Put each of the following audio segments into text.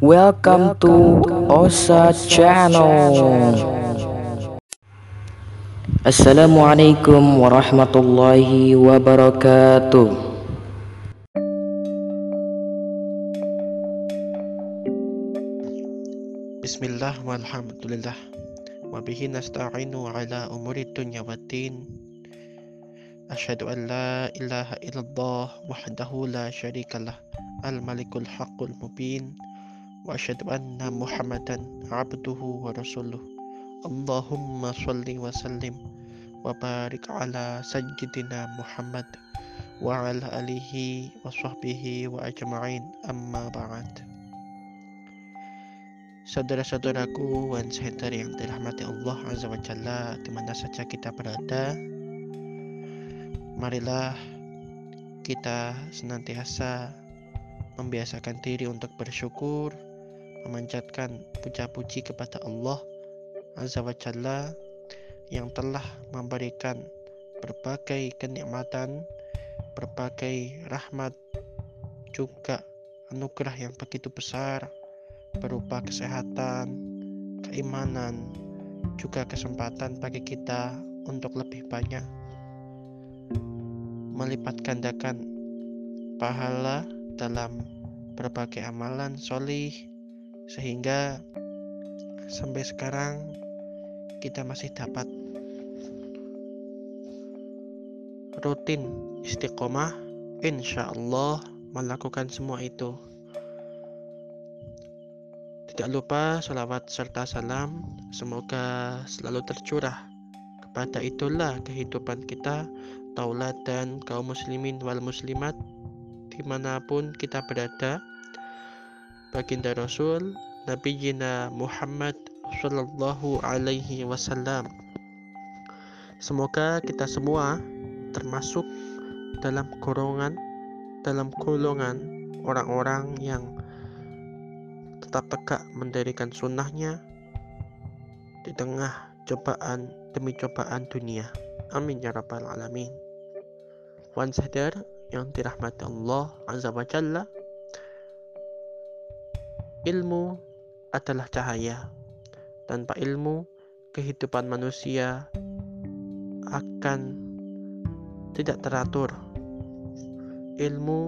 Welcome to Osa Channel. Assalamualaikum warahmatullahi wabarakatuh. Bismillah walhamdulillah Wabihi nasta'inu ala umuri dunya wa din Asyhadu an la ilaha illallah wahdahu la syarikalah Al-malikul haqqul mubin Allahumma salli wa sallim Wa barik ala sayyidina Muhammad Wa ala alihi wa sahbihi wa ajma'in amma ba'd Saudara-saudaraku One Center yang dirahmati Allah Azza wa Jalla di mana saja kita berada Marilah kita senantiasa membiasakan diri untuk bersyukur Memanjatkan puja-puji kepada Allah Azza wa Jalla Yang telah memberikan berbagai kenikmatan Berbagai rahmat Juga anugerah yang begitu besar berupa kesehatan, keimanan, juga kesempatan bagi kita untuk lebih banyak melipat gandakan pahala dalam berbagai amalan solih sehingga sampai sekarang kita masih dapat rutin istiqomah insya Allah melakukan semua itu. Tidak lupa salawat serta salam semoga selalu tercurah kepada itulah kehidupan kita tauladan kaum muslimin wal muslimat di mana pun kita berada baginda Rasul Nabi Jina Muhammad Sallallahu Alaihi Wasallam Semoga kita semua termasuk dalam golongan dalam golongan orang-orang yang tetap tegak mendirikan sunnahnya di tengah cobaan demi cobaan dunia. Amin ya rabbal alamin. Wan sadar yang dirahmati Allah Azza wa Jalla Ilmu adalah cahaya. Tanpa ilmu, kehidupan manusia akan tidak teratur. Ilmu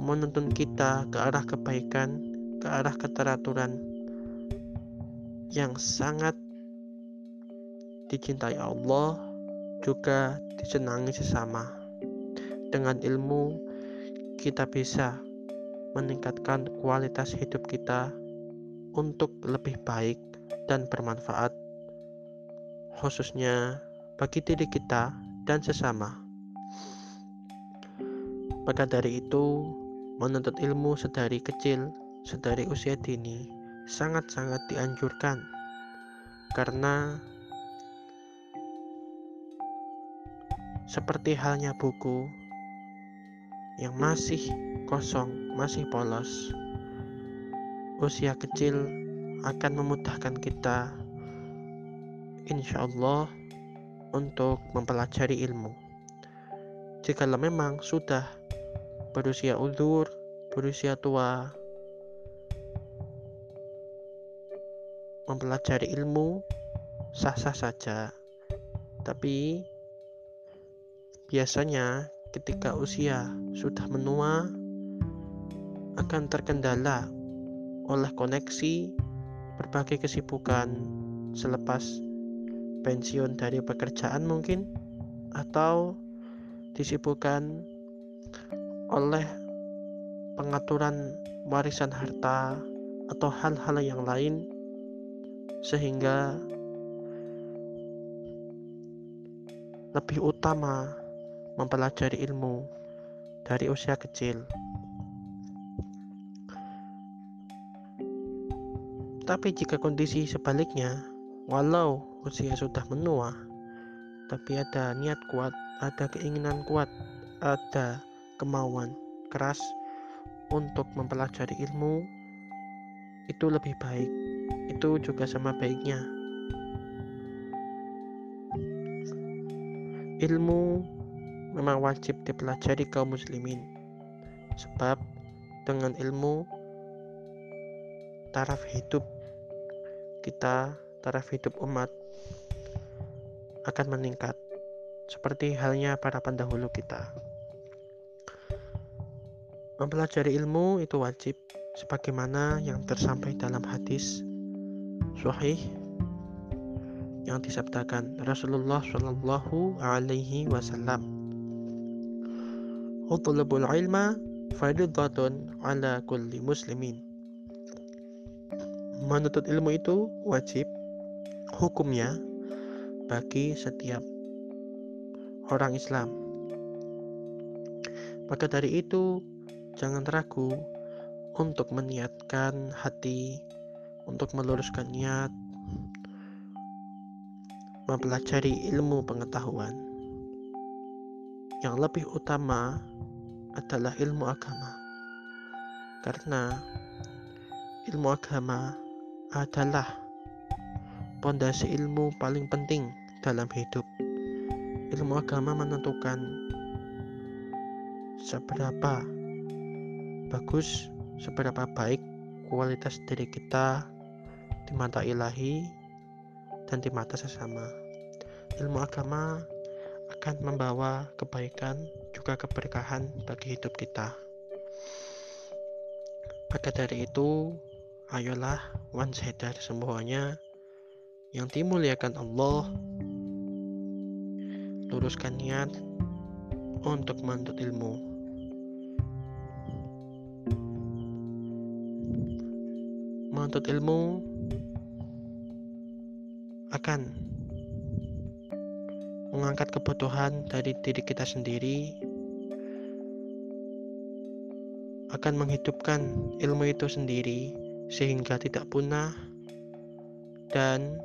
menuntun kita ke arah kebaikan, ke arah keteraturan yang sangat dicintai Allah, juga disenangi sesama. Dengan ilmu, kita bisa meningkatkan kualitas hidup kita untuk lebih baik dan bermanfaat, khususnya bagi diri kita dan sesama. Maka dari itu, Menuntut ilmu sedari kecil, sedari usia dini, sangat-sangat dianjurkan karena seperti halnya buku yang masih kosong, masih polos, usia kecil akan memudahkan kita, insya Allah, untuk mempelajari ilmu. Jikalau memang sudah berusia ulur, berusia tua, mempelajari ilmu sah-sah saja. Tapi biasanya ketika usia sudah menua akan terkendala oleh koneksi berbagai kesibukan selepas pensiun dari pekerjaan mungkin atau disibukkan oleh pengaturan warisan harta atau hal-hal yang lain sehingga lebih utama mempelajari ilmu dari usia kecil. Tapi jika kondisi sebaliknya, walau usia sudah menua, tapi ada niat kuat, ada keinginan kuat, ada kemauan keras untuk mempelajari ilmu itu lebih baik. Itu juga sama baiknya. Ilmu memang wajib dipelajari kaum muslimin. Sebab dengan ilmu taraf hidup kita, taraf hidup umat akan meningkat seperti halnya para pendahulu kita. Mempelajari ilmu itu wajib sebagaimana yang tersampaikan dalam hadis sahih yang disabdakan Rasulullah Shallallahu alaihi wasallam. Ilma ala kulli muslimin. Menuntut ilmu itu wajib hukumnya bagi setiap orang Islam. Maka dari itu, jangan ragu untuk meniatkan hati, untuk meluruskan niat, mempelajari ilmu pengetahuan. Yang lebih utama adalah ilmu agama, karena ilmu agama adalah pondasi ilmu paling penting dalam hidup. Ilmu agama menentukan seberapa bagus seberapa baik kualitas diri kita di mata ilahi dan di mata sesama. Ilmu agama akan membawa kebaikan juga keberkahan bagi hidup kita. Maka dari itu, ayolah one sadar semuanya. Yang dimuliakan Allah. Luruskan niat untuk menuntut ilmu. Menuntut ilmu akan mengangkat kebutuhan dari diri kita sendiri. Akan menghidupkan ilmu itu sendiri sehingga tidak punah dan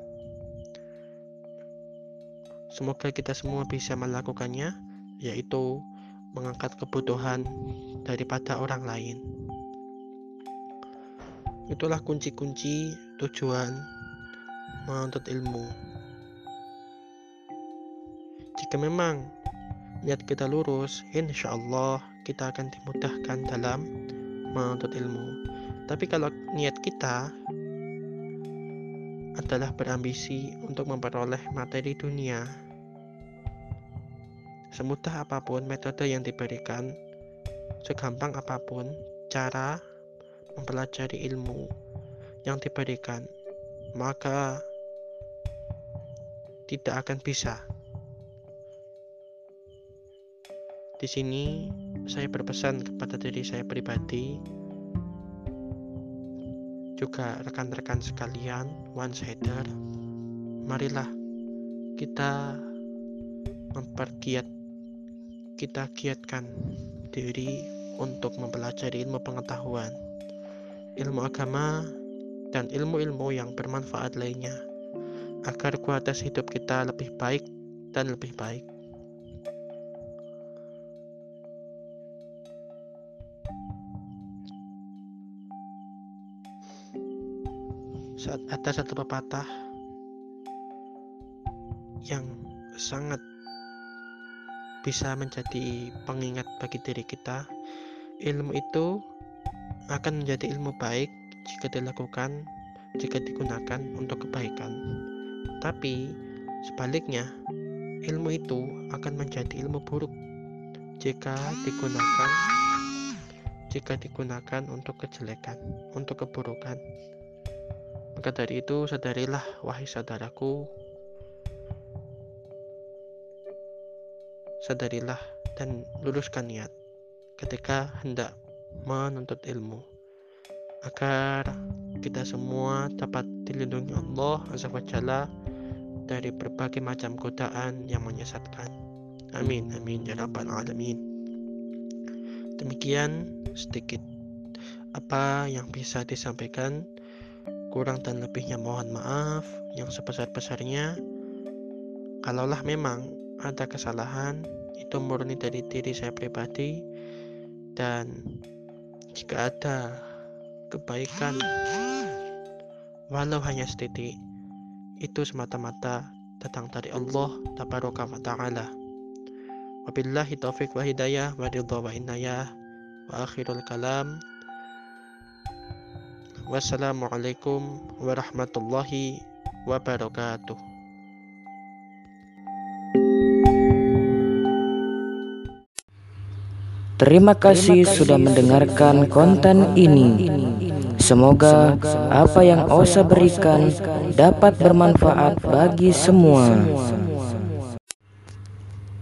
semoga kita semua bisa melakukannya yaitu mengangkat kebutuhan daripada orang lain. Itulah kunci-kunci tujuan menuntut ilmu. Jika memang niat kita lurus, insya Allah kita akan dimudahkan dalam menuntut ilmu. Tapi kalau niat kita adalah berambisi untuk memperoleh materi dunia, semudah apa pun metode yang diberikan, segampang apa pun cara mempelajari ilmu yang diberikan, maka tidak akan bisa. Di sini saya berpesan kepada diri saya pribadi, juga rekan-rekan sekalian, one sider, marilah kita mempergiat, kita giatkan diri untuk mempelajari ilmu pengetahuan ilmu agama, dan ilmu-ilmu yang bermanfaat lainnya, agar kualitas hidup kita lebih baik dan lebih baik. Saat ada satu pepatah yang sangat bisa menjadi pengingat bagi diri kita, ilmu itu akan menjadi ilmu baik jika dilakukan, jika digunakan untuk kebaikan. Tapi sebaliknya, ilmu itu akan menjadi ilmu buruk jika digunakan jika digunakan untuk kejelekan, untuk keburukan. Maka dari itu, sadarilah wahai saudaraku, sadarilah dan luruskan niat ketika hendak menuntut ilmu agar kita semua dapat dilindungi Allah Azza wa dari berbagai macam godaan yang menyesatkan. Amin amin ya rabbal alamin. Demikian sedikit apa yang bisa disampaikan. Kurang dan lebihnya mohon maaf yang sebesar-besarnya. Kalaulah memang ada kesalahan itu murni dari diri saya pribadi. Dan jika ada kebaikan walau hanya setitik itu semata-mata datang dari Allah tabaraka wa ta'ala. Wabillahi taufiq wa hidayah wa ridha wa inayah. Wa akhirul kalam Wassalamualaikum warahmatullahi wabarakatuh. Terima kasih sudah mendengarkan konten ini. Semoga apa yang Osa berikan dapat bermanfaat bagi semua.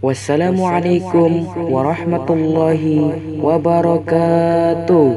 Wassalamualaikum warahmatullahi wabarakatuh.